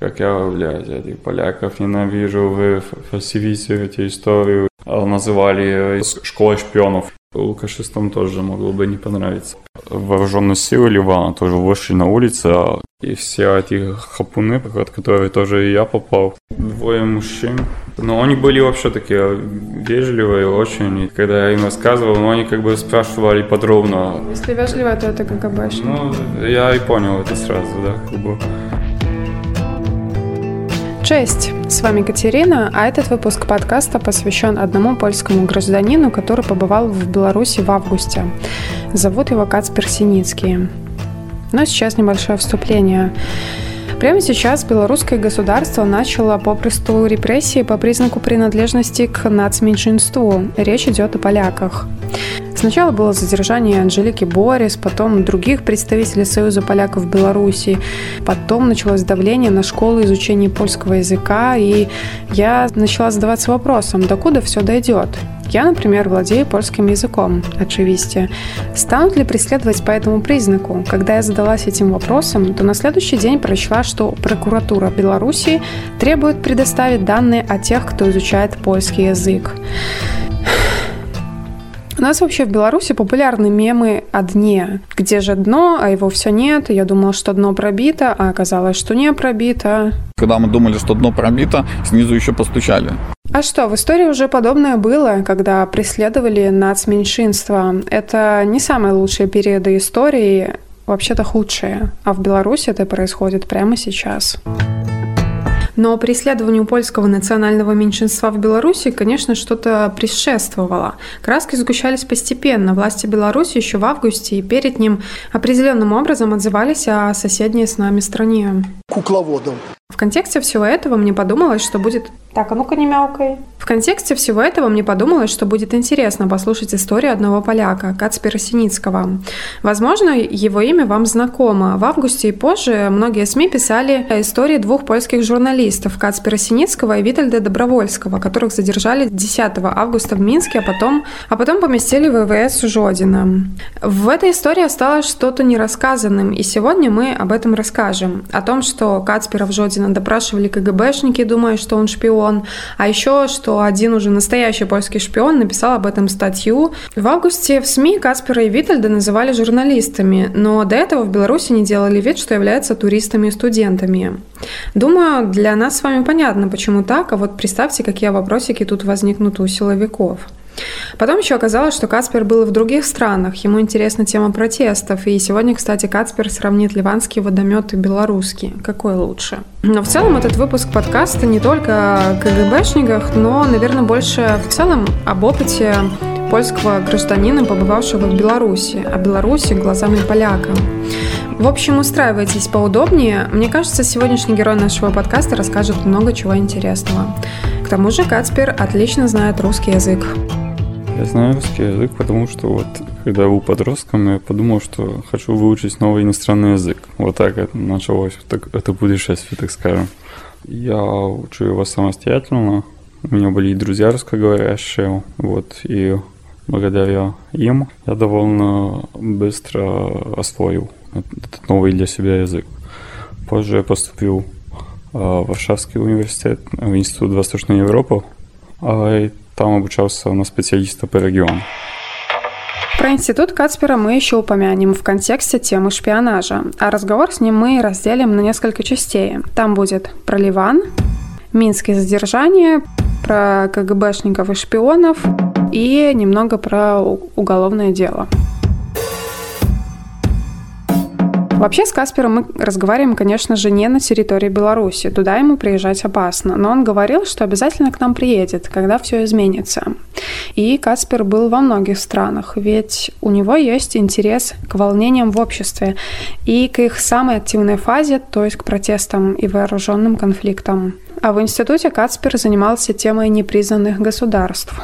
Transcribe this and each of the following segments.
Как я, блядь, этих поляков ненавижу, вы фальсифицируете историю. А называли школой шпионов. Лукашистам тоже могло бы не понравиться. Вооруженные силы Ливана тоже вышли на улицы, а и все эти хапуны, под которые тоже и я попал. Двое мужчин. Но они были вообще такие вежливые очень. И когда я им рассказывал, ну, они как бы спрашивали подробно. Если вежливо, то это КГБшник. Ну, я и понял это сразу, да, как бы. Cześć, с вами Катерина, а этот выпуск подкаста посвящен одному польскому гражданину, который побывал в Беларуси в августе. Зовут его Кацпер Синицкий. Но сейчас небольшое вступление. Прямо сейчас белорусское государство начало попросту репрессии по признаку принадлежности к нацменьшинству. Речь идет о поляках. Сначала было задержание Анжелики Борис, потом других представителей Союза поляков в Беларуси, потом началось давление на школу изучения польского языка, и я начала задаваться вопросом, докуда все дойдет? Я, например, владею польским языком, очевидно. Станут ли преследовать по этому признаку? Когда я задалась этим вопросом, то на следующий день прочла, что прокуратура Беларуси требует предоставить данные о тех, кто изучает польский язык. У нас вообще в Беларуси популярны мемы о дне. Где же дно, а его все нет. Я думала, что дно пробито, а оказалось, что не пробито. Когда мы думали, что дно пробито, снизу еще постучали. А что, в истории уже подобное было, когда преследовали нацменьшинства. Это не самые лучшие периоды истории, вообще-то худшие. А в Беларуси это происходит прямо сейчас. Но преследованию польского национального меньшинства в Беларуси, конечно, что-то предшествовало. Краски сгущались постепенно. Власти Беларуси еще в августе и перед ним определенным образом отзывались о соседней с нами стране. Кукловодом. В контексте всего этого мне подумалось, что будет... Так, а ну-ка не мяукай. В контексте всего этого мне подумалось, что будет интересно послушать историю одного поляка, Кацпера Синицкого. Возможно, его имя вам знакомо. В августе и позже многие СМИ писали о истории двух польских журналистов, Кацпера Синицкого и Витальда Добровольского, которых задержали 10 августа в Минске, а потом, а потом поместили в ВВС Жодина. В этой истории осталось что-то нерассказанным, и сегодня мы об этом расскажем. О том, что Кацпера в Жодина Путина допрашивали КГБшники, думая, что он шпион. А еще, что один уже настоящий польский шпион написал об этом статью. В августе в СМИ Каспера и Витальда называли журналистами, но до этого в Беларуси не делали вид, что являются туристами и студентами. Думаю, для нас с вами понятно, почему так, а вот представьте, какие вопросики тут возникнут у силовиков. Потом еще оказалось, что Кацпер был и в других странах. Ему интересна тема протестов. И сегодня, кстати, Кацпер сравнит ливанский водомет и белорусский. Какой лучше? Но в целом этот выпуск подкаста не только о КГБшниках, но, наверное, больше в целом об опыте польского гражданина, побывавшего в Беларуси, о Беларуси глазами поляка. В общем, устраивайтесь поудобнее. Мне кажется, сегодняшний герой нашего подкаста расскажет много чего интересного. К тому же Кацпер отлично знает русский язык. Я знаю русский язык, потому что вот когда я был подростком, я подумал, что хочу выучить новый иностранный язык. Вот так это началось, так, это путешествие, так скажем. Я учу его самостоятельно. У меня были друзья русскоговорящие, вот, и благодаря им я довольно быстро освоил этот новый для себя язык. Позже я поступил в Варшавский университет, в Институт Восточной Европы, и там обучался на специалиста по региону. Про институт Кацпера мы еще упомянем в контексте темы шпионажа, а разговор с ним мы разделим на несколько частей. Там будет про Ливан, минские задержания, про КГБшников и шпионов и немного про уголовное дело. Вообще с Каспером мы разговариваем, конечно же, не на территории Беларуси. Туда ему приезжать опасно. Но он говорил, что обязательно к нам приедет, когда все изменится. И Каспер был во многих странах, ведь у него есть интерес к волнениям в обществе и к их самой активной фазе, то есть к протестам и вооруженным конфликтам. А в институте Кацпер занимался темой непризнанных государств.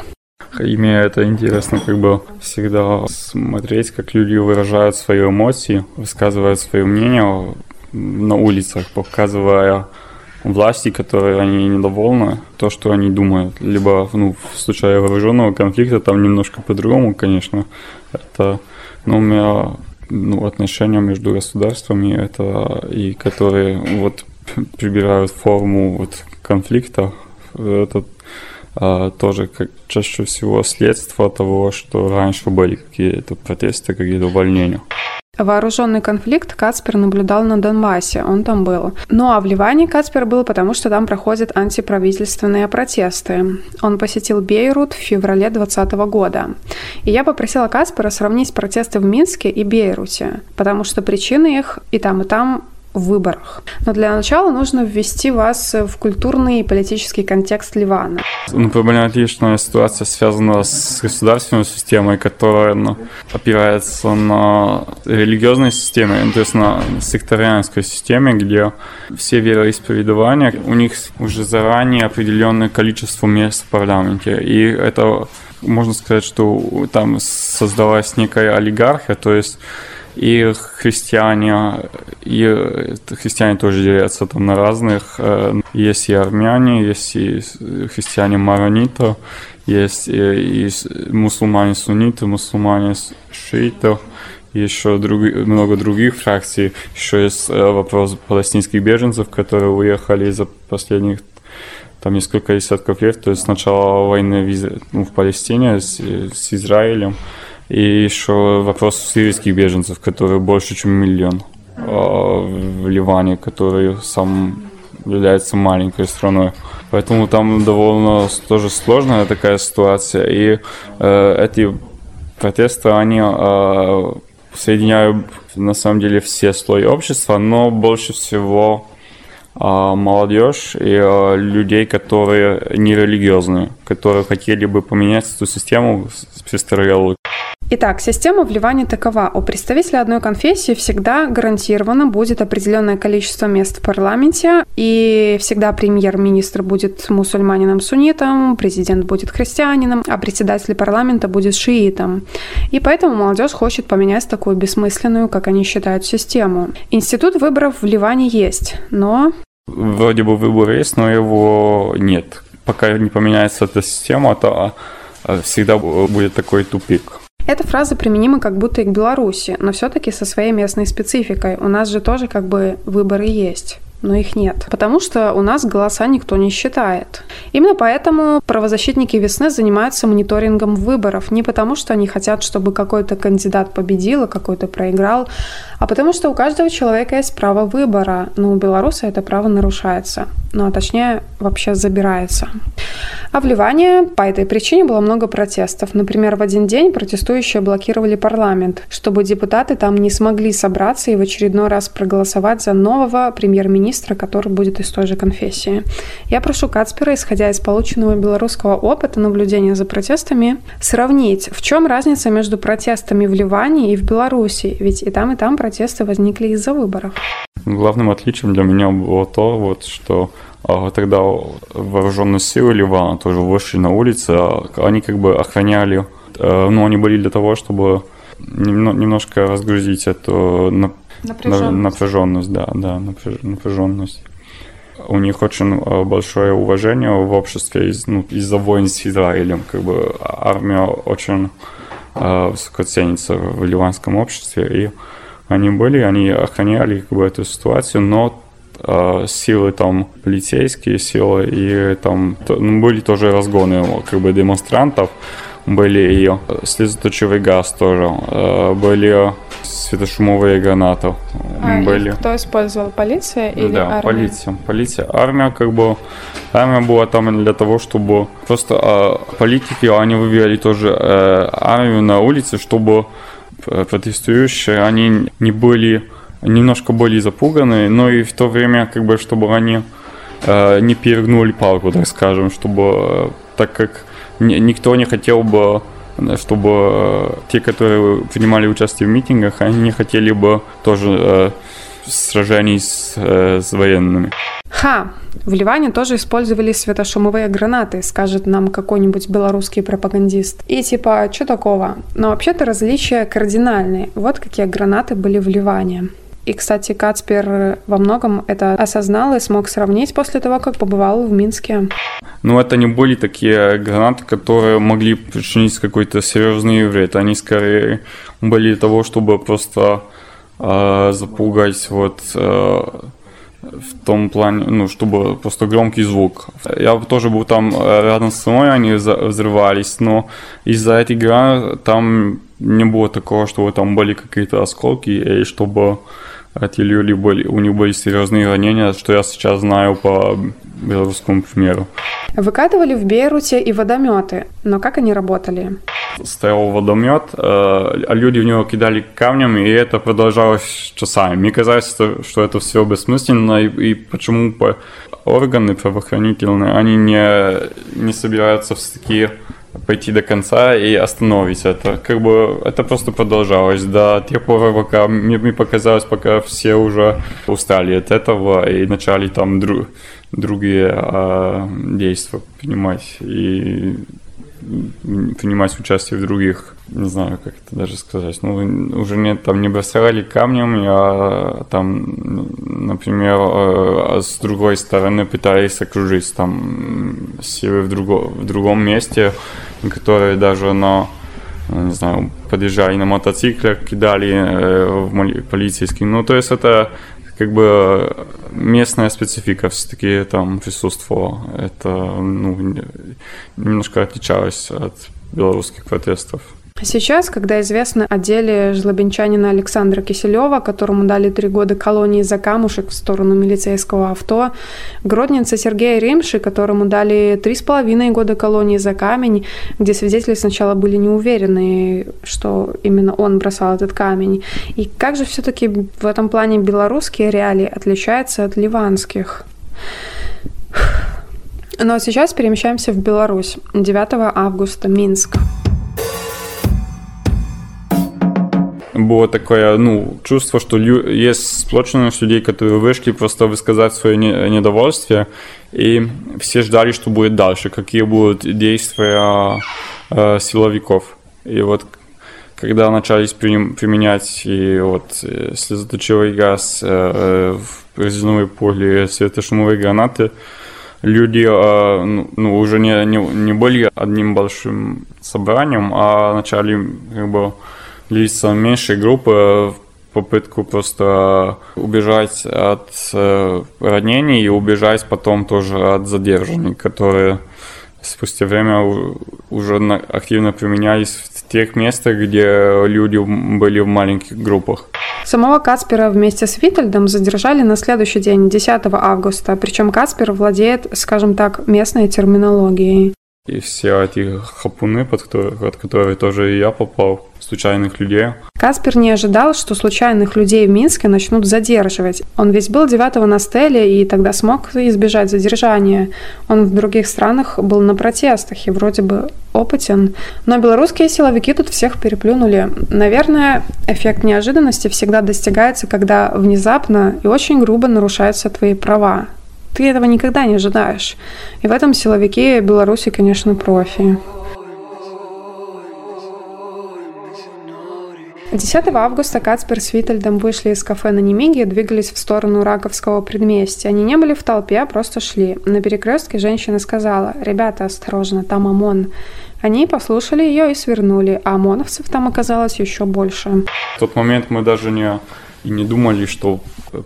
Имея это интересно как бы всегда смотреть, как люди выражают свои эмоции, высказывают свое мнение на улицах, показывая власти, которые они недовольны, то, что они думают. Либо ну, в случае вооруженного конфликта там немножко по-другому, конечно. Это, ну, у меня ну, отношения между государствами, это и которые вот прибирают форму вот конфликта. Это а, тоже как чаще всего следствие того, что раньше были какие-то протесты, какие-то увольнения. Вооруженный конфликт Кацпер наблюдал на Донбассе, он там был. Ну а в Ливане Кацпер был, потому что там проходят антиправительственные протесты. Он посетил Бейрут в феврале 2020 года. И я попросила Кацпера сравнить протесты в Минске и Бейруте, потому что причины их и там, и там выборах. Но для начала нужно ввести вас в культурный и политический контекст Ливана. Ну, проблематичная ситуация связана с государственной системой, которая ну, опирается на религиозной системе, ну, то есть на сектарианской системе, где все вероисповедования, у них уже заранее определенное количество мест в парламенте. И это можно сказать, что там создалась некая олигархия, то есть и христиане, и христиане тоже делятся там на разных. Э, есть и армяне, есть и христиане марониты, есть и, и мусульмане сунниты, мусульмане шииты, еще друг, много других фракций. Еще есть э, вопрос палестинских беженцев, которые уехали за последних там несколько десятков лет, то есть с начала войны в, ну, в Палестине с, с Израилем. И еще вопрос сирийских беженцев, которые больше, чем миллион а, в Ливане, который сам является маленькой страной. Поэтому там довольно тоже сложная такая ситуация. И э, эти протесты, они э, соединяют на самом деле все слои общества, но больше всего э, молодежь и э, людей, которые нерелигиозные, которые хотели бы поменять эту систему с престарелой. Итак, система в Ливане такова. У представителя одной конфессии всегда гарантированно будет определенное количество мест в парламенте, и всегда премьер-министр будет мусульманином-суннитом, президент будет христианином, а председатель парламента будет шиитом. И поэтому молодежь хочет поменять такую бессмысленную, как они считают, систему. Институт выборов в Ливане есть, но... Вроде бы выбор есть, но его нет. Пока не поменяется эта система, то а, всегда будет такой тупик. Эта фраза применима как будто и к Беларуси, но все-таки со своей местной спецификой. У нас же тоже как бы выборы есть но их нет. Потому что у нас голоса никто не считает. Именно поэтому правозащитники весны занимаются мониторингом выборов. Не потому, что они хотят, чтобы какой-то кандидат победил, а какой-то проиграл, а потому что у каждого человека есть право выбора, но у белоруса это право нарушается. Ну а точнее, вообще забирается. А в Ливане по этой причине было много протестов. Например, в один день протестующие блокировали парламент, чтобы депутаты там не смогли собраться и в очередной раз проголосовать за нового премьер-министра, который будет из той же конфессии. Я прошу Кацпера, исходя из полученного белорусского опыта наблюдения за протестами, сравнить, в чем разница между протестами в Ливане и в Беларуси, ведь и там, и там протесты возникли из-за выборов. Главным отличием для меня было то, вот, что тогда вооруженные силы Ливана тоже вышли на улицы, а они как бы охраняли, э, ну, они были для того, чтобы немножко разгрузить эту напряженность, напряженность да, да, напряженность. У них очень э, большое уважение в обществе из, ну, из-за войн с Израилем. Как бы армия очень э, высоко ценится в ливанском обществе. И они были, они охраняли как бы, эту ситуацию, но силы там полицейские силы и там ну, были тоже разгоны как бы демонстрантов были и слезоточивый газ тоже э, были светошумовые гранаты а, были кто использовал полиция или да армия? полиция полиция армия как бы армия была там для того чтобы просто э, политики они вывели тоже армию на улицы чтобы протестующие они не были немножко более запуганы, но и в то время, как бы, чтобы они э, не перегнули палку, так скажем, чтобы, э, так как ни, никто не хотел бы чтобы э, те, которые принимали участие в митингах, они не хотели бы тоже э, сражений с, э, с военными. Ха! В Ливане тоже использовали светошумовые гранаты, скажет нам какой-нибудь белорусский пропагандист. И типа, что такого? Но вообще-то различия кардинальные. Вот какие гранаты были в Ливане. И, кстати, Кацпер во многом это осознал и смог сравнить после того, как побывал в Минске. Ну, это не были такие гранаты, которые могли причинить какой-то серьезный вред. Они скорее были для того, чтобы просто э, запугать вот э, в том плане, ну, чтобы просто громкий звук. Я тоже был там э, рядом с мной, они взрывались, но из-за этой игры там не было такого, что там были какие-то осколки, и чтобы эти люди были, у них были серьезные ранения, что я сейчас знаю по белорусскому примеру. Выкатывали в Бейруте и водометы, но как они работали? Стоял водомет, э, а люди в него кидали камнем, и это продолжалось часами. Мне казалось, что это все бессмысленно, и, и почему органы правоохранительные, они не, не собираются в такие пойти до конца и остановить это. Как бы это просто продолжалось до тех пор, пока мне, мне показалось, пока все уже устали от этого и начали там друг, другие а, действия принимать и принимать участие в других, не знаю, как это даже сказать, ну, уже нет, там не бросали камнем, а там, например, а с другой стороны пытались окружить, там, силы в, друго, в другом месте, которые даже на не знаю, подъезжали на мотоциклах, кидали э, в полицейский. Ну, то есть это как бы местная специфика все-таки там присутствовала. Это ну, немножко отличалось от белорусских протестов. Сейчас, когда известно о деле жлобинчанина Александра Киселева, которому дали три года колонии за камушек в сторону милицейского авто, гродненца Сергея Римши, которому дали три с половиной года колонии за камень, где свидетели сначала были не уверены, что именно он бросал этот камень. И как же все-таки в этом плане белорусские реалии отличаются от ливанских? Но сейчас перемещаемся в Беларусь. 9 августа, Минск. Было такое, ну, чувство, лю- есть сплоченность людей, которые вышли просто высказать свое не- недовольствие, и все ждали, что будет дальше, какие будут действия э, силовиков. И вот когда начались при- применять и вот э, слезоточивый газ, э, резиновые пули, светошумовые гранаты, люди э, ну, ну, уже не, не, не были одним большим собранием, а начали как бы лица меньшей группы в попытку просто убежать от ранений и убежать потом тоже от задержаний, которые спустя время уже активно применялись в тех местах, где люди были в маленьких группах. Самого Каспера вместе с Витальдом задержали на следующий день, 10 августа. Причем Каспер владеет, скажем так, местной терминологией. И все эти хапуны, под которые, под которые тоже и я попал, случайных людей. Каспер не ожидал, что случайных людей в Минске начнут задерживать. Он ведь был 9 на стеле и тогда смог избежать задержания. Он в других странах был на протестах и вроде бы опытен. Но белорусские силовики тут всех переплюнули. Наверное, эффект неожиданности всегда достигается, когда внезапно и очень грубо нарушаются твои права. Ты этого никогда не ожидаешь. И в этом силовики Беларуси, конечно, профи. 10 августа Кацпер с Витальдом вышли из кафе на Немиге и двигались в сторону Раковского предместья. Они не были в толпе, а просто шли. На перекрестке женщина сказала, «Ребята, осторожно, там ОМОН». Они послушали ее и свернули, а ОМОНовцев там оказалось еще больше. В тот момент мы даже не и не думали, что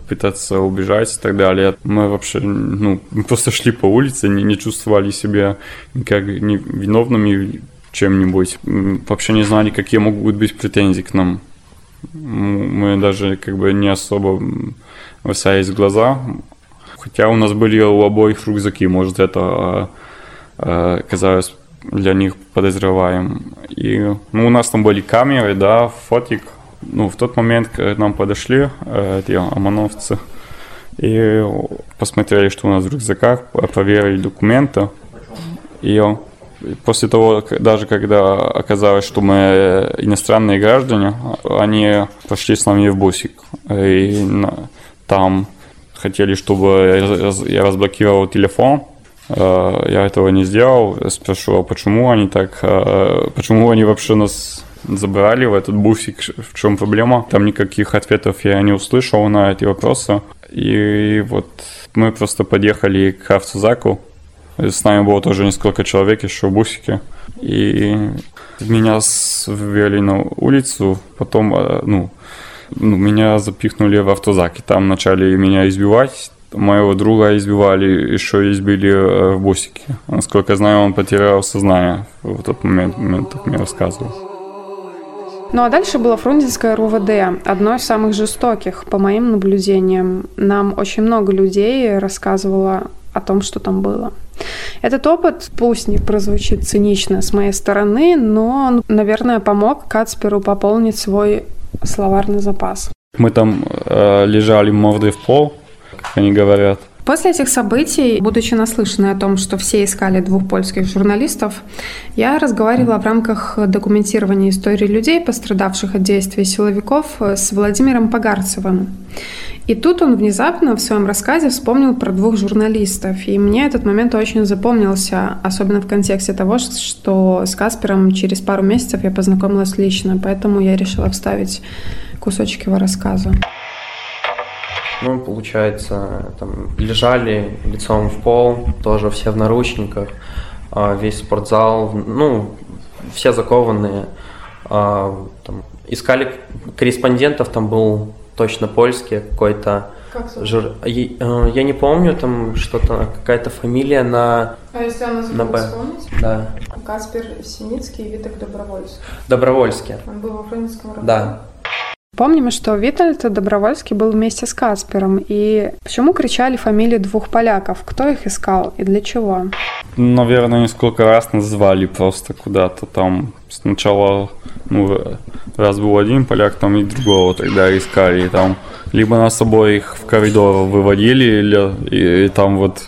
пытаться убежать и так далее. Мы вообще, ну, просто шли по улице, не, не чувствовали себя никак не виновными чем-нибудь. Вообще не знали, какие могут быть претензии к нам. Мы даже как бы не особо высаясь глаза. Хотя у нас были у обоих рюкзаки, может это а, а, казалось для них подозреваем. И ну, у нас там были камеры, да, фотик, ну, в тот момент, когда нам подошли э, эти ОМОНовцы и посмотрели, что у нас в рюкзаках, проверили документы. И после того, даже когда оказалось, что мы иностранные граждане, они пошли с нами в бусик. И там хотели, чтобы я разблокировал телефон. Э, я этого не сделал. Спрошу, а почему они так, э, почему они вообще нас забрали в этот буфик, в чем проблема. Там никаких ответов я не услышал на эти вопросы. И вот мы просто подъехали к автозаку. С нами было тоже несколько человек еще в бусике. И меня ввели на улицу, потом, э, ну, ну, меня запихнули в автозак, и там начали меня избивать, моего друга избивали, еще избили э, в бусике. Насколько я знаю, он потерял сознание в тот момент, момент так мне рассказывал. Ну а дальше было Фрунзенское РУВД, одно из самых жестоких, по моим наблюдениям. Нам очень много людей рассказывало о том, что там было. Этот опыт, пусть не прозвучит цинично с моей стороны, но он, наверное, помог Кацперу пополнить свой словарный запас. Мы там э, лежали мордой в пол, как они говорят. После этих событий, будучи наслышанной о том, что все искали двух польских журналистов, я разговаривала в рамках документирования истории людей, пострадавших от действий силовиков, с Владимиром Погарцевым. И тут он внезапно в своем рассказе вспомнил про двух журналистов. И мне этот момент очень запомнился, особенно в контексте того, что с Каспером через пару месяцев я познакомилась лично, поэтому я решила вставить кусочек его рассказа. Ну, получается, там лежали лицом в пол, тоже все в наручниках, а, весь спортзал, ну, все закованные. А, там, искали корреспондентов, там был точно польский какой-то. Жур... Э, я не помню, там что-то, какая-то фамилия на... А если она на Б. Да. Каспер Синицкий и Виток Добровольский. Добровольский. Он был во Фрунзенском Да. Помним, что Витальд Добровольский был вместе с Каспером. И почему кричали фамилии двух поляков? Кто их искал и для чего? Наверное, несколько раз назвали просто куда-то там. Сначала, ну, раз был один поляк, там и другого тогда искали. И там либо нас обоих в коридор выводили, или и, и там вот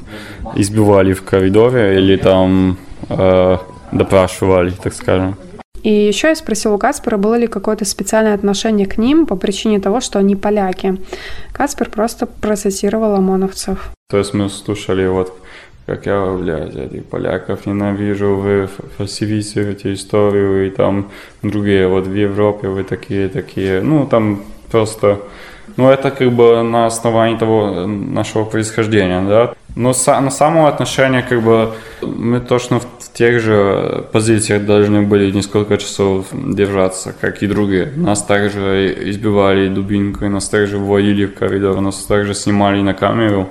избивали в коридоре, или там э, допрашивали, так скажем. И еще я спросила у Каспера, было ли какое-то специальное отношение к ним по причине того, что они поляки. Каспер просто процитировал ОМОНовцев. То есть мы слушали вот как я, блядь, этих поляков ненавижу, вы фальсифицируете историю и там другие, вот в Европе вы такие, такие, ну там просто, ну это как бы на основании того нашего происхождения, да, но на самое отношение как бы мы точно в тех же позициях должны были несколько часов держаться, как и другие. Нас также избивали дубинкой, нас также вводили в коридор, нас также снимали на камеру,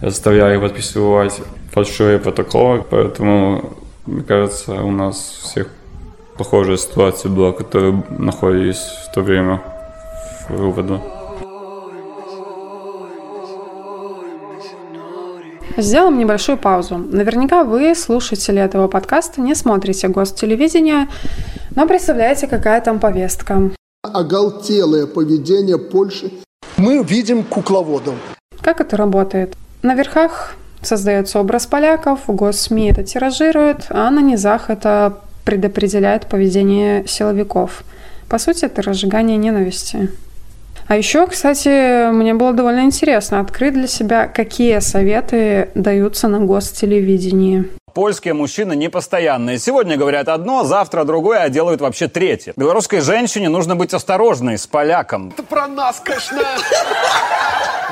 заставляли подписывать фальшивые протоколы, поэтому, мне кажется, у нас всех похожая ситуация была, которые находились в то время в РУВД. Сделаем небольшую паузу. Наверняка вы, слушатели этого подкаста, не смотрите гостелевидение, но представляете, какая там повестка. Оголтелое поведение Польши. Мы видим кукловодов. Как это работает? На верхах создается образ поляков, госсми это тиражируют, а на низах это предопределяет поведение силовиков. По сути, это разжигание ненависти. А еще, кстати, мне было довольно интересно открыть для себя, какие советы даются на гостелевидении. Польские мужчины непостоянные. Сегодня говорят одно, завтра другое, а делают вообще третье. Белорусской женщине нужно быть осторожной с поляком. Это про нас, конечно.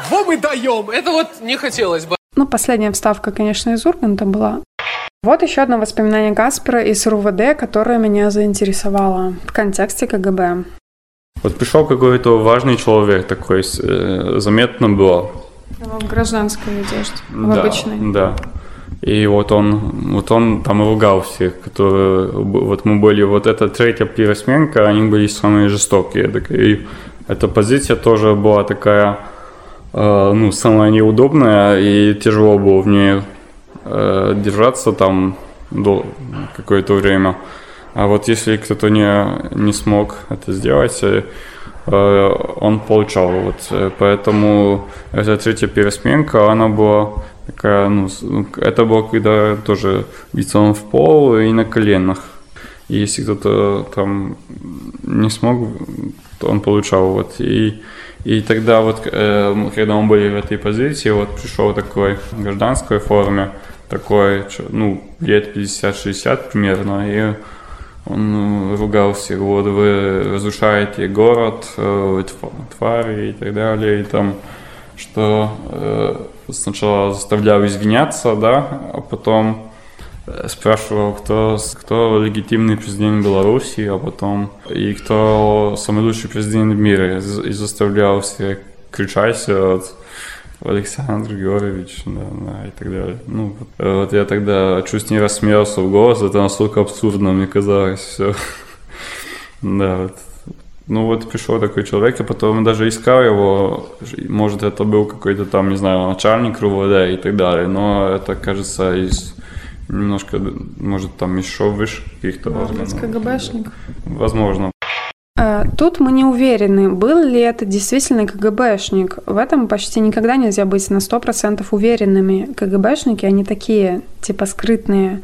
Во мы даем. Это вот не хотелось бы. Ну, последняя вставка, конечно, из Урганта была. Вот еще одно воспоминание Каспера из РУВД, которое меня заинтересовало в контексте КГБ. Вот пришел какой-то важный человек такой, э, заметно было. В гражданской одежде, в да, обычной. Да. И вот он, вот он там ругал всех, которые, вот мы были, вот эта третья пересменка, они были самые жестокие. И эта позиция тоже была такая, э, ну, самая неудобная, и тяжело было в ней э, держаться там до какое-то время. А вот если кто-то не, не смог это сделать, э, он получал. Вот, э, поэтому эта третья пересменка, она была такая, ну, ну, это было когда тоже лицом в пол и на коленах. И если кто-то там не смог, то он получал. Вот. И, и тогда вот, э, когда мы были в этой позиции, вот пришел такой в гражданской форме, такой, ну, лет 50-60 примерно, и он ругал всех, вот вы разрушаете город, э, твари и так далее, и там, что э, сначала заставлял извиняться, да, а потом э, спрашивал, кто, кто легитимный президент Беларуси, а потом и кто самый лучший президент в мире, и заставлял всех кричать, вот, Александр Георгиевич, да, да, и так далее. Ну, вот, вот я тогда чуть не рассмеялся в голос, это настолько абсурдно мне казалось все. Да, вот. Ну вот пришел такой человек, и потом даже искал его, может это был какой-то там, не знаю, начальник РУВД и так далее, но это, кажется, из немножко, может, там еще выше каких-то Может быть, КГБшник? Возможно. А, Тут мы не уверены, был ли это действительно КГБшник. В этом почти никогда нельзя быть на 100% уверенными. КГБшники, они такие, типа скрытные.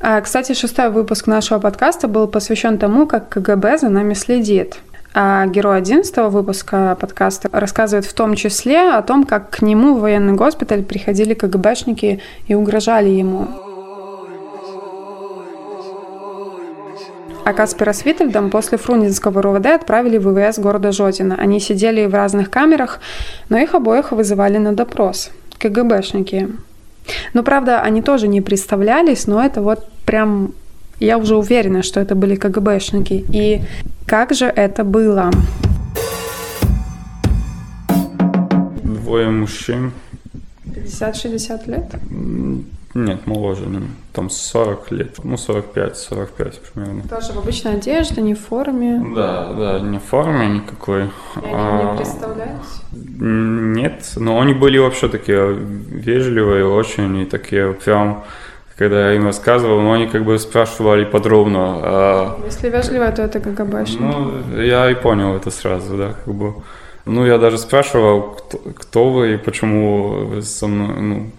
А, Кстати, шестой выпуск нашего подкаста был посвящен тому, как КГБ за нами следит. А герой 11 выпуска подкаста рассказывает в том числе о том, как к нему в военный госпиталь приходили КГБшники и угрожали ему. А Каспера с Витальдом после Фрунзенского РУВД отправили в ВВС города Жодина. Они сидели в разных камерах, но их обоих вызывали на допрос. КГБшники. Ну, правда, они тоже не представлялись, но это вот прям... Я уже уверена, что это были КГБшники. И как же это было? Двое мужчин, 50-60 лет? Нет, моложе, ну, там 40 лет, ну 45-45 примерно. Тоже в обычной одежде, не в форме. Да, да, не в форме никакой. И они а, не представлялись? Нет, но они были вообще такие вежливые очень и такие прям, когда я им рассказывал, ну они как бы спрашивали подробно. а, Если вежливо, то это КГБшники. Ну, я и понял это сразу, да, как бы. Ну, я даже спрашивал, кто, кто вы и почему вы со мной, ну,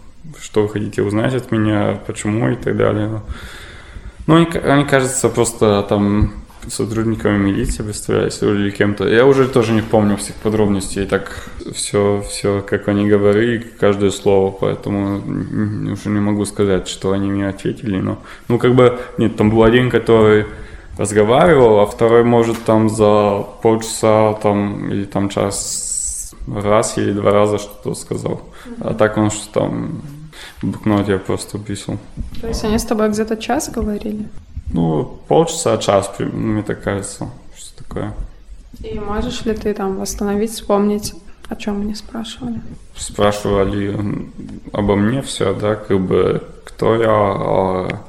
что вы хотите узнать от меня, почему и так далее. Ну, Ну, они, они, кажется, просто там сотрудниками милиции представлялись или кем-то. Я уже тоже не помню всех подробностей, так все, все, как они говорили, каждое слово, поэтому уже не могу сказать, что они мне ответили, но, ну, как бы, нет, там был один, который разговаривал, а второй может там за полчаса там или там час раз или два раза что-то сказал. А так он что там в блокноте просто писал. То есть они с тобой где-то час говорили? Ну, полчаса, час, мне так кажется, что такое. И можешь ли ты там восстановить, вспомнить, о чем они спрашивали? Спрашивали обо мне все, да, как бы, кто я, а,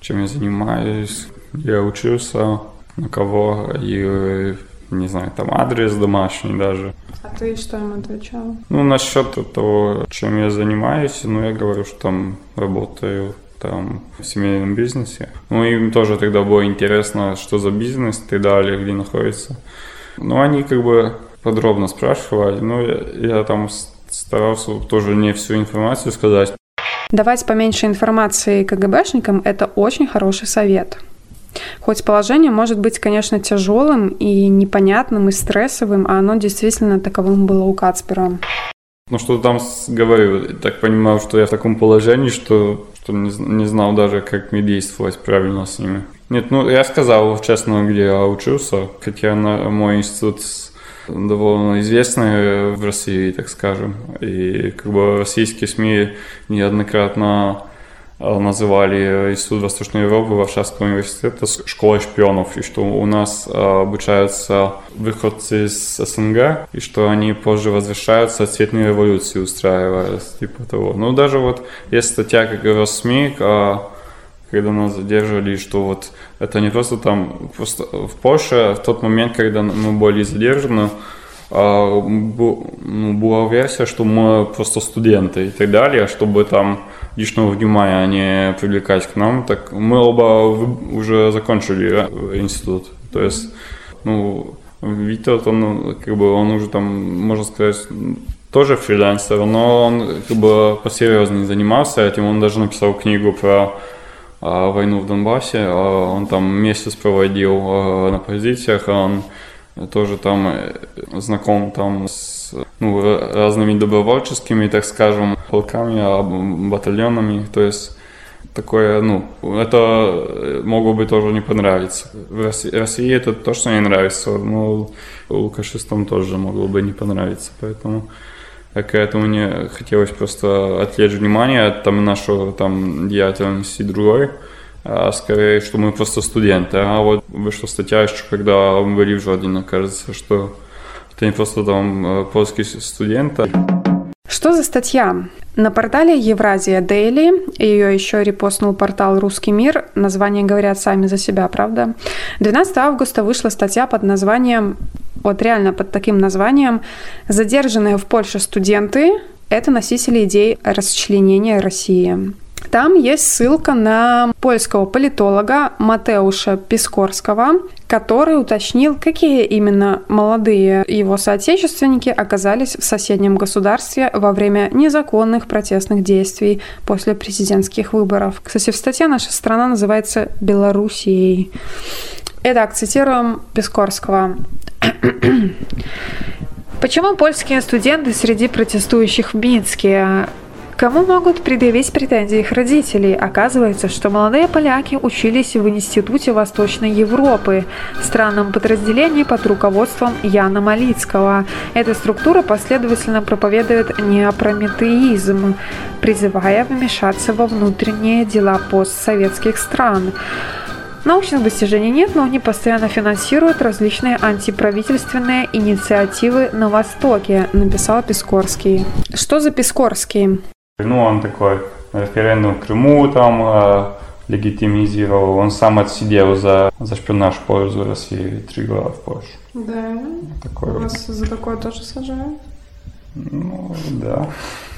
чем я занимаюсь, я учился, на кого, и, не знаю, там адрес домашний даже. А ты что им отвечал? Ну, насчет того, чем я занимаюсь, ну, я говорю, что там работаю там в семейном бизнесе. Ну, им тоже тогда было интересно, что за бизнес и так далее, где находится. Ну, они как бы подробно спрашивали, но я, я там старался тоже не всю информацию сказать. Давать поменьше информации КГБшникам – это очень хороший совет. Хоть положение может быть, конечно, тяжелым и непонятным, и стрессовым, а оно действительно таковым было у Кацпера. Ну, что там я так понимаю, что я в таком положении, что, что не, не знал даже, как мне действовать правильно с ними. Нет, ну, я сказал честно, где я учился, хотя на, мой институт довольно известный в России, так скажем, и как бы российские СМИ неоднократно называли Институт Восточной Европы Варшавского университета школой шпионов, и что у нас э, обучаются выходцы из СНГ, и что они позже возвращаются, цветные революции устраивая, типа того. Ну, даже вот есть статья, как говорят СМИ, а, когда нас задерживали, что вот это не просто там, просто в Польше в тот момент, когда мы были задержаны, была версия, что мы просто студенты и так далее, чтобы там лишнего внимания не привлекать к нам. Так мы оба уже закончили э, институт. То есть, ну, Витя, он, ну, как бы, он уже там, можно сказать, тоже фрилансер, но он как бы посерьезнее занимался этим. Он даже написал книгу про а, войну в Донбассе. А, Он там месяц проводил а, на позициях, а он тоже там э, знаком там с ну, ра- разными добровольческими, так скажем, полками, а, батальонами. То есть такое, ну, это э, могло бы тоже не понравиться. В России, России это точно не нравится, но лукашистам тоже могло бы не понравиться, поэтому к этому мне хотелось просто отвлечь внимание от там, нашего там, деятельности другой, скорее, что мы просто студенты. А вот вышла статья еще, когда мы были в Жодино, кажется, что это не просто там э, польские студенты. Что за статья? На портале Евразия Дейли, ее еще репостнул портал «Русский мир», названия говорят сами за себя, правда? 12 августа вышла статья под названием, вот реально под таким названием «Задержанные в Польше студенты – это носители идей расчленения России». Там есть ссылка на польского политолога Матеуша Пискорского, который уточнил, какие именно молодые его соотечественники оказались в соседнем государстве во время незаконных протестных действий после президентских выборов. Кстати, в статье наша страна называется Белоруссией. Итак, цитируем Пискорского. Почему польские студенты среди протестующих в Минске Кому могут предъявить претензии их родителей? Оказывается, что молодые поляки учились в Институте Восточной Европы, странном подразделении под руководством Яна Малицкого. Эта структура последовательно проповедует неопрометеизм, призывая вмешаться во внутренние дела постсоветских стран. Научных достижений нет, но они постоянно финансируют различные антиправительственные инициативы на Востоке, написал Пискорский. Что за Пискорский? Ну, он такой референдум в Крыму там э, легитимизировал. Он сам отсидел за, за шпионаж в пользу России три года в Польше. Да. Такой Вас вот. за такое тоже сажают? Ну, да.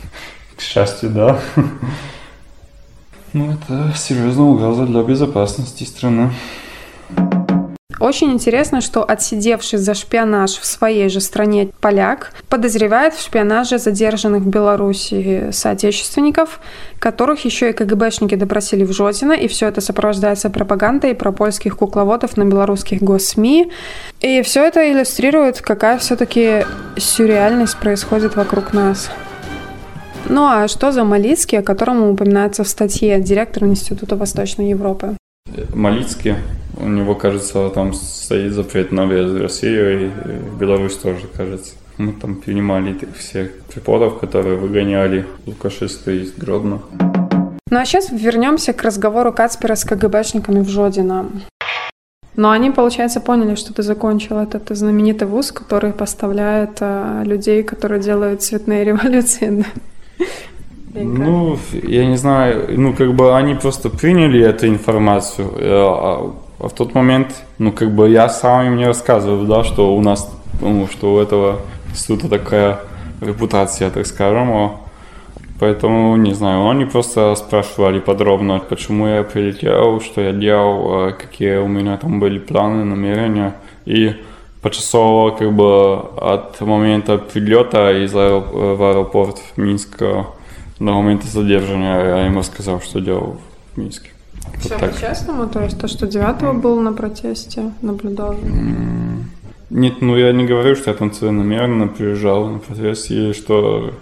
К счастью, да. Ну, это серьезная угроза для безопасности страны. Очень интересно, что отсидевший за шпионаж в своей же стране поляк подозревает в шпионаже задержанных в Беларуси соотечественников, которых еще и КГБшники допросили в Жодино, и все это сопровождается пропагандой про польских кукловодов на белорусских госсми. И все это иллюстрирует, какая все-таки сюрреальность происходит вокруг нас. Ну а что за Малицкий, о котором упоминается в статье директор Института Восточной Европы? Малицкий у него, кажется, там стоит запрет на въезд в Россию и Беларусь тоже, кажется. Мы там принимали всех преподов, которые выгоняли Лукашиста из Гродно. Ну а сейчас вернемся к разговору Кацпера с КГБшниками в Жодино. Но они, получается, поняли, что ты закончил этот знаменитый вуз, который поставляет а, людей, которые делают цветные революции. Ну, я не знаю, ну, как бы они просто приняли эту информацию, э, а а в тот момент, ну, как бы я сам им не рассказывал, да, что у нас, ну, что у этого института такая репутация, так скажем, Поэтому, не знаю, они просто спрашивали подробно, почему я прилетел, что я делал, а какие у меня там были планы, намерения. И почасово, как бы, от момента прилета из аэроп- в аэропорт в Минск до момента задержания я им рассказал, что делал в Минске. Все вот по-честному? То есть то, что 9 был на протесте, наблюдал? Нет, ну я не говорю, что я там целенамеренно приезжал на протест и что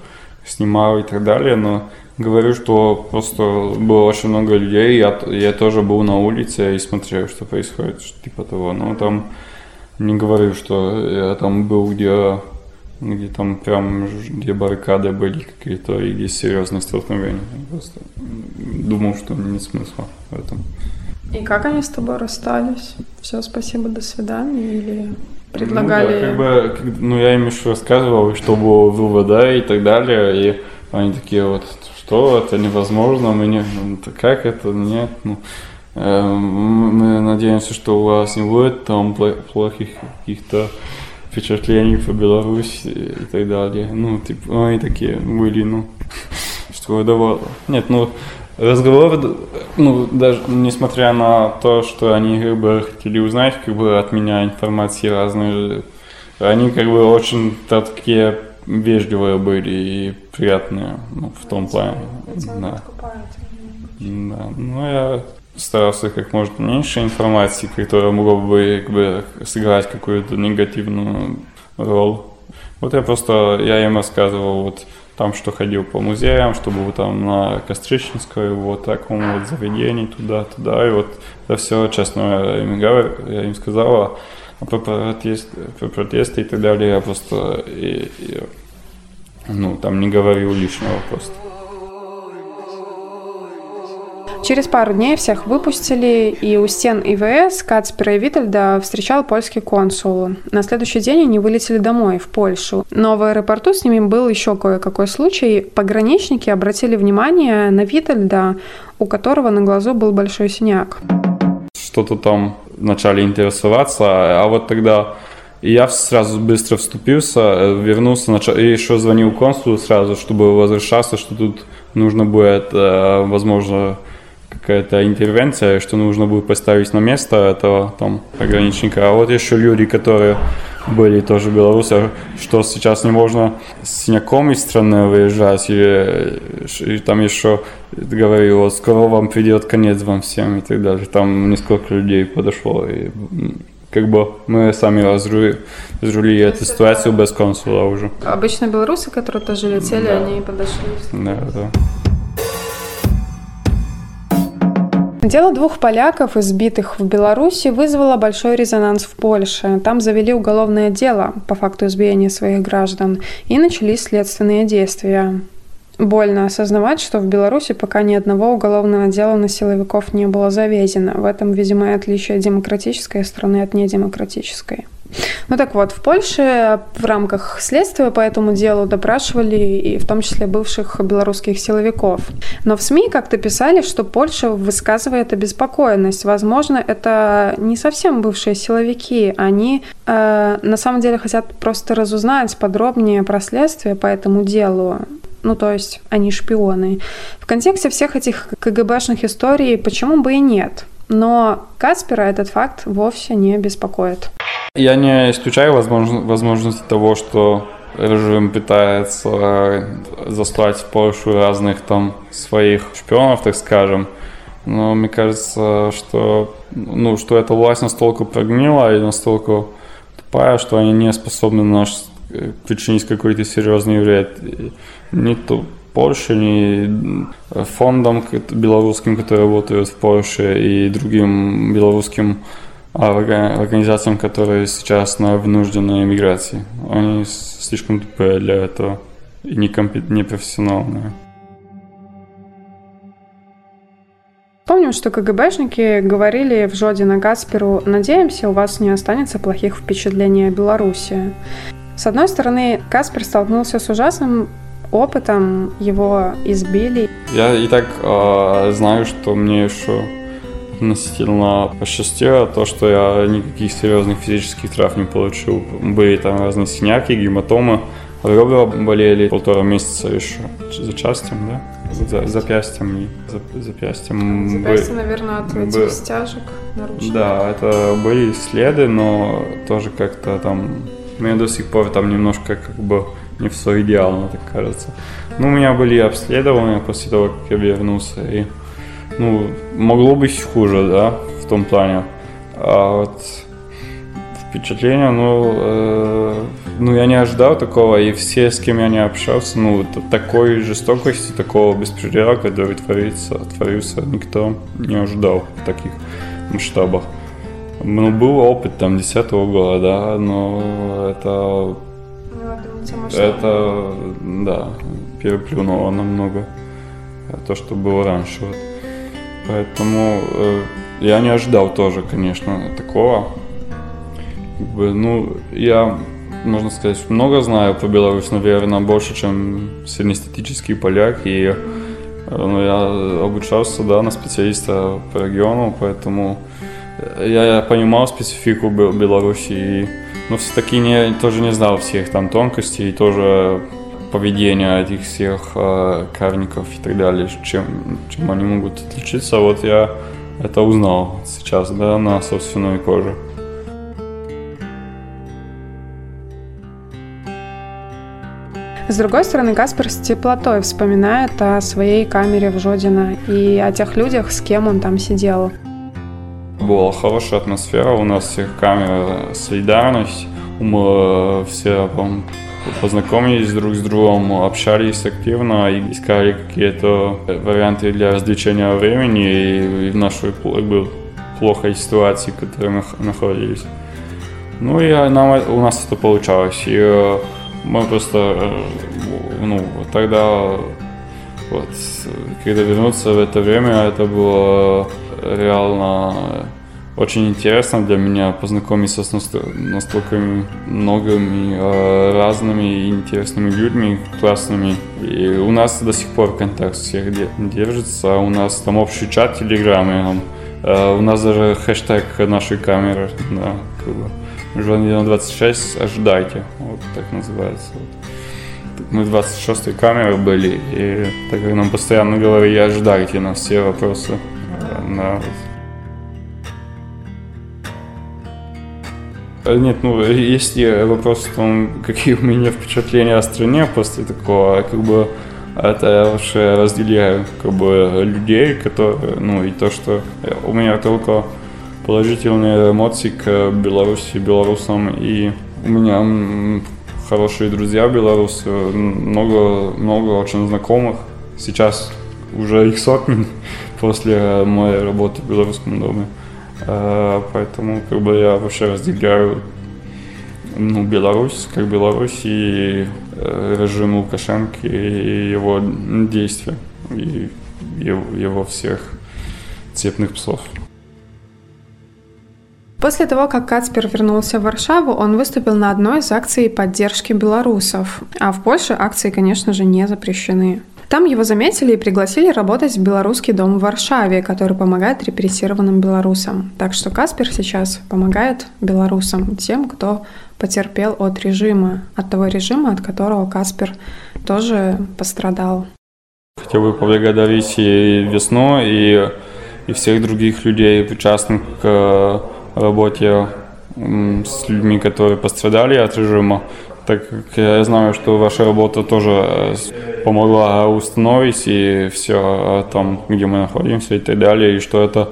снимал и так далее, но говорю, что просто было очень много людей, я, я тоже был на улице и смотрел, что происходит, типа того. Но там не говорю, что я там был, где где там прям, где баррикады были какие-то, и где серьезные столкновения. Просто думал, что нет смысла в этом. И как они с тобой расстались? Все, спасибо, до свидания? Или предлагали... Ну, да, как бы, ну я им еще рассказывал, что было в УВД и так далее, и они такие вот, что это невозможно, мы не, ну, как это, нет, ну, э, мы надеемся, что у вас не будет там плохих каких-то впечатлений по Беларуси и так далее. Ну, типа, они такие были, ну, что давало. Нет, ну, разговор, ну, даже несмотря на то, что они как бы хотели узнать как бы от меня информации разные, они как бы очень такие вежливые были и приятные, ну, в том плане. Да. Да, ну я старался как можно меньше информации, которая могла бы как бы, сыграть какую-то негативную роль. Вот я просто, я им рассказывал вот там, что ходил по музеям, что был там на Костричинской, вот таком вот заведении, туда-туда, и вот это все, честно, я им, говорю, я им сказала, а про, протест, про протесты и так далее я просто, и, и, ну, там не говорил лишнего просто. Через пару дней всех выпустили, и у стен ИВС Кацпера и Витальда встречал польский консул. На следующий день они вылетели домой, в Польшу. Но в аэропорту с ними был еще кое-какой случай. Пограничники обратили внимание на Витальда, у которого на глазу был большой синяк. Что-то там начали интересоваться, а вот тогда я сразу быстро вступился, вернулся, и еще звонил консулу сразу, чтобы возвращаться, что тут нужно будет, э, возможно, какая-то интервенция, что нужно будет поставить на место этого там пограничника. А вот еще люди, которые были тоже белорусы, что сейчас не можно с из страны выезжать, и, и там еще говорил, вот скоро вам придет конец вам всем и так далее. Там несколько людей подошло, и как бы мы сами разрули, разрулили эту ситуацию без консула уже. Обычно белорусы, которые тоже летели, да. они подошли. Да, да. Дело двух поляков, избитых в Беларуси, вызвало большой резонанс в Польше. Там завели уголовное дело по факту избиения своих граждан и начались следственные действия. Больно осознавать, что в Беларуси пока ни одного уголовного дела на силовиков не было завезено. В этом, видимо, отличие демократической страны от недемократической. Ну так вот, в Польше в рамках следствия по этому делу допрашивали и в том числе бывших белорусских силовиков. Но в СМИ как-то писали, что Польша высказывает обеспокоенность. Возможно, это не совсем бывшие силовики. Они э, на самом деле хотят просто разузнать подробнее про следствие по этому делу. Ну, то есть они шпионы. В контексте всех этих КГБшных историй почему бы и нет? Но Каспера этот факт вовсе не беспокоит. Я не исключаю возможно, возможности того, что режим пытается заслать в Польшу разных там своих шпионов, так скажем. Но мне кажется, что, ну, что эта власть настолько прогнила и настолько тупая, что они не способны наш причинить какой-то серьезный вред ни то Польше, ни фондам белорусским, которые работают в Польше, и другим белорусским организациям, которые сейчас на вынужденной эмиграции. Они слишком тупые для этого и непрофессиональные. Помним, что КГБшники говорили в Жодина Гасперу «Надеемся, у вас не останется плохих впечатлений о Беларуси». С одной стороны, Каспер столкнулся с ужасным опытом, его избили. Я и так э, знаю, что мне еще относительно посчастливо то, что я никаких серьезных физических травм не получил. Были там разные синяки, гематомы. Ребра болели полтора месяца еще за частям, да? За, запястьем за, запястьем. Запястье, бы, наверное, от этих бы, стяжек наручных. Да, это были следы, но тоже как-то там... Мне до сих пор там немножко как бы не все идеально, так кажется. Ну, у меня были обследования после того, как я вернулся, и ну, могло быть хуже, да, в том плане. А вот впечатление, ну, э, ну, я не ожидал такого, и все, с кем я не общался, ну, такой жестокости, такого беспредела, который творится, творился, никто не ожидал в таких масштабах. Ну, был опыт там 10 года, да, но это... Это, да, переплюнуло намного то, что было раньше. Вот. Поэтому э, я не ожидал тоже, конечно, такого. Как бы, ну, я, можно сказать, много знаю про Беларусь, наверное, больше, чем среднестатический поляк. И э, ну, я обучался, да, на специалиста по региону, поэтому я, я понимал специфику Беларуси. И, но все-таки не, тоже не знал всех там тонкостей, и тоже поведения этих всех э, карников и так далее, чем, чем они могут отличиться. Вот я это узнал сейчас, да, на собственной коже. С другой стороны, Каспер с теплотой вспоминает о своей камере в Жодино и о тех людях, с кем он там сидел. Была хорошая атмосфера, у нас всех камера солидарность, мы все, по познакомились друг с другом, общались активно и искали какие-то варианты для развлечения времени и в нашей как бы, плохой ситуации, в которой мы находились. Ну и нам, у нас это получалось. И э, мы просто, э, ну, тогда Вот. Когда вернуться в это время, это было реально очень интересно для меня познакомиться с настолько многими э, разными и интересными людьми, классными. И у нас до сих пор контакт всех держится. У нас там общий чат Телеграме. Э, у нас даже хэштег нашей камеры. Да, как бы. Журнал 26, ожидайте. Вот так называется. Мы 26-й камеры были, и так как нам постоянно говорили, ожидайте на все вопросы. На нет, ну, если вопрос в том, какие у меня впечатления о стране после такого, как бы это я вообще разделяю как бы людей, которые, ну и то, что у меня только положительные эмоции к Беларуси, белорусам, и у меня хорошие друзья белорусы, много, много очень знакомых. Сейчас уже их сотни после моей работы в Белорусском доме. Э, поэтому как бы я вообще разделяю ну, Беларусь, как Беларусь и э, режим Лукашенко и его действия, и его, всех цепных псов. После того, как Кацпер вернулся в Варшаву, он выступил на одной из акций поддержки белорусов. А в Польше акции, конечно же, не запрещены. Там его заметили и пригласили работать в белорусский дом в Варшаве, который помогает репрессированным белорусам. Так что Каспер сейчас помогает белорусам, тем, кто потерпел от режима, от того режима, от которого Каспер тоже пострадал. Хотел бы поблагодарить и Весну, и, и всех других людей, причастных к работе с людьми, которые пострадали от режима так как я знаю, что ваша работа тоже э, помогла установить и все о том, где мы находимся и так далее, и что это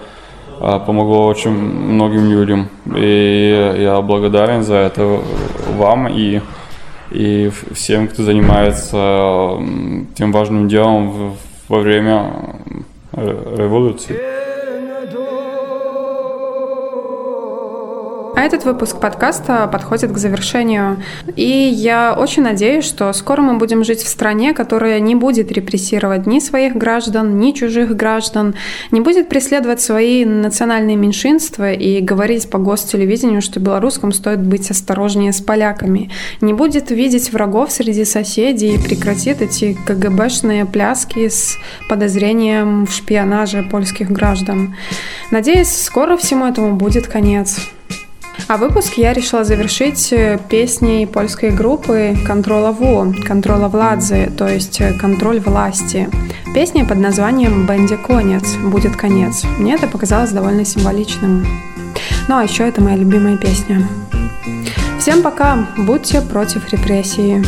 э, помогло очень многим людям. И я благодарен за это вам и, и всем, кто занимается тем важным делом во время э, революции. А этот выпуск подкаста подходит к завершению. И я очень надеюсь, что скоро мы будем жить в стране, которая не будет репрессировать ни своих граждан, ни чужих граждан, не будет преследовать свои национальные меньшинства и говорить по гостелевидению, что белорусским стоит быть осторожнее с поляками, не будет видеть врагов среди соседей и прекратит эти КГБшные пляски с подозрением в шпионаже польских граждан. Надеюсь, скоро всему этому будет конец. А выпуск я решила завершить э, песней польской группы «Контрола ВО», «Контрола Владзы», то есть э, «Контроль власти». Песня под названием «Бенди конец», «Будет конец». Мне это показалось довольно символичным. Ну а еще это моя любимая песня. Всем пока! Будьте против репрессии.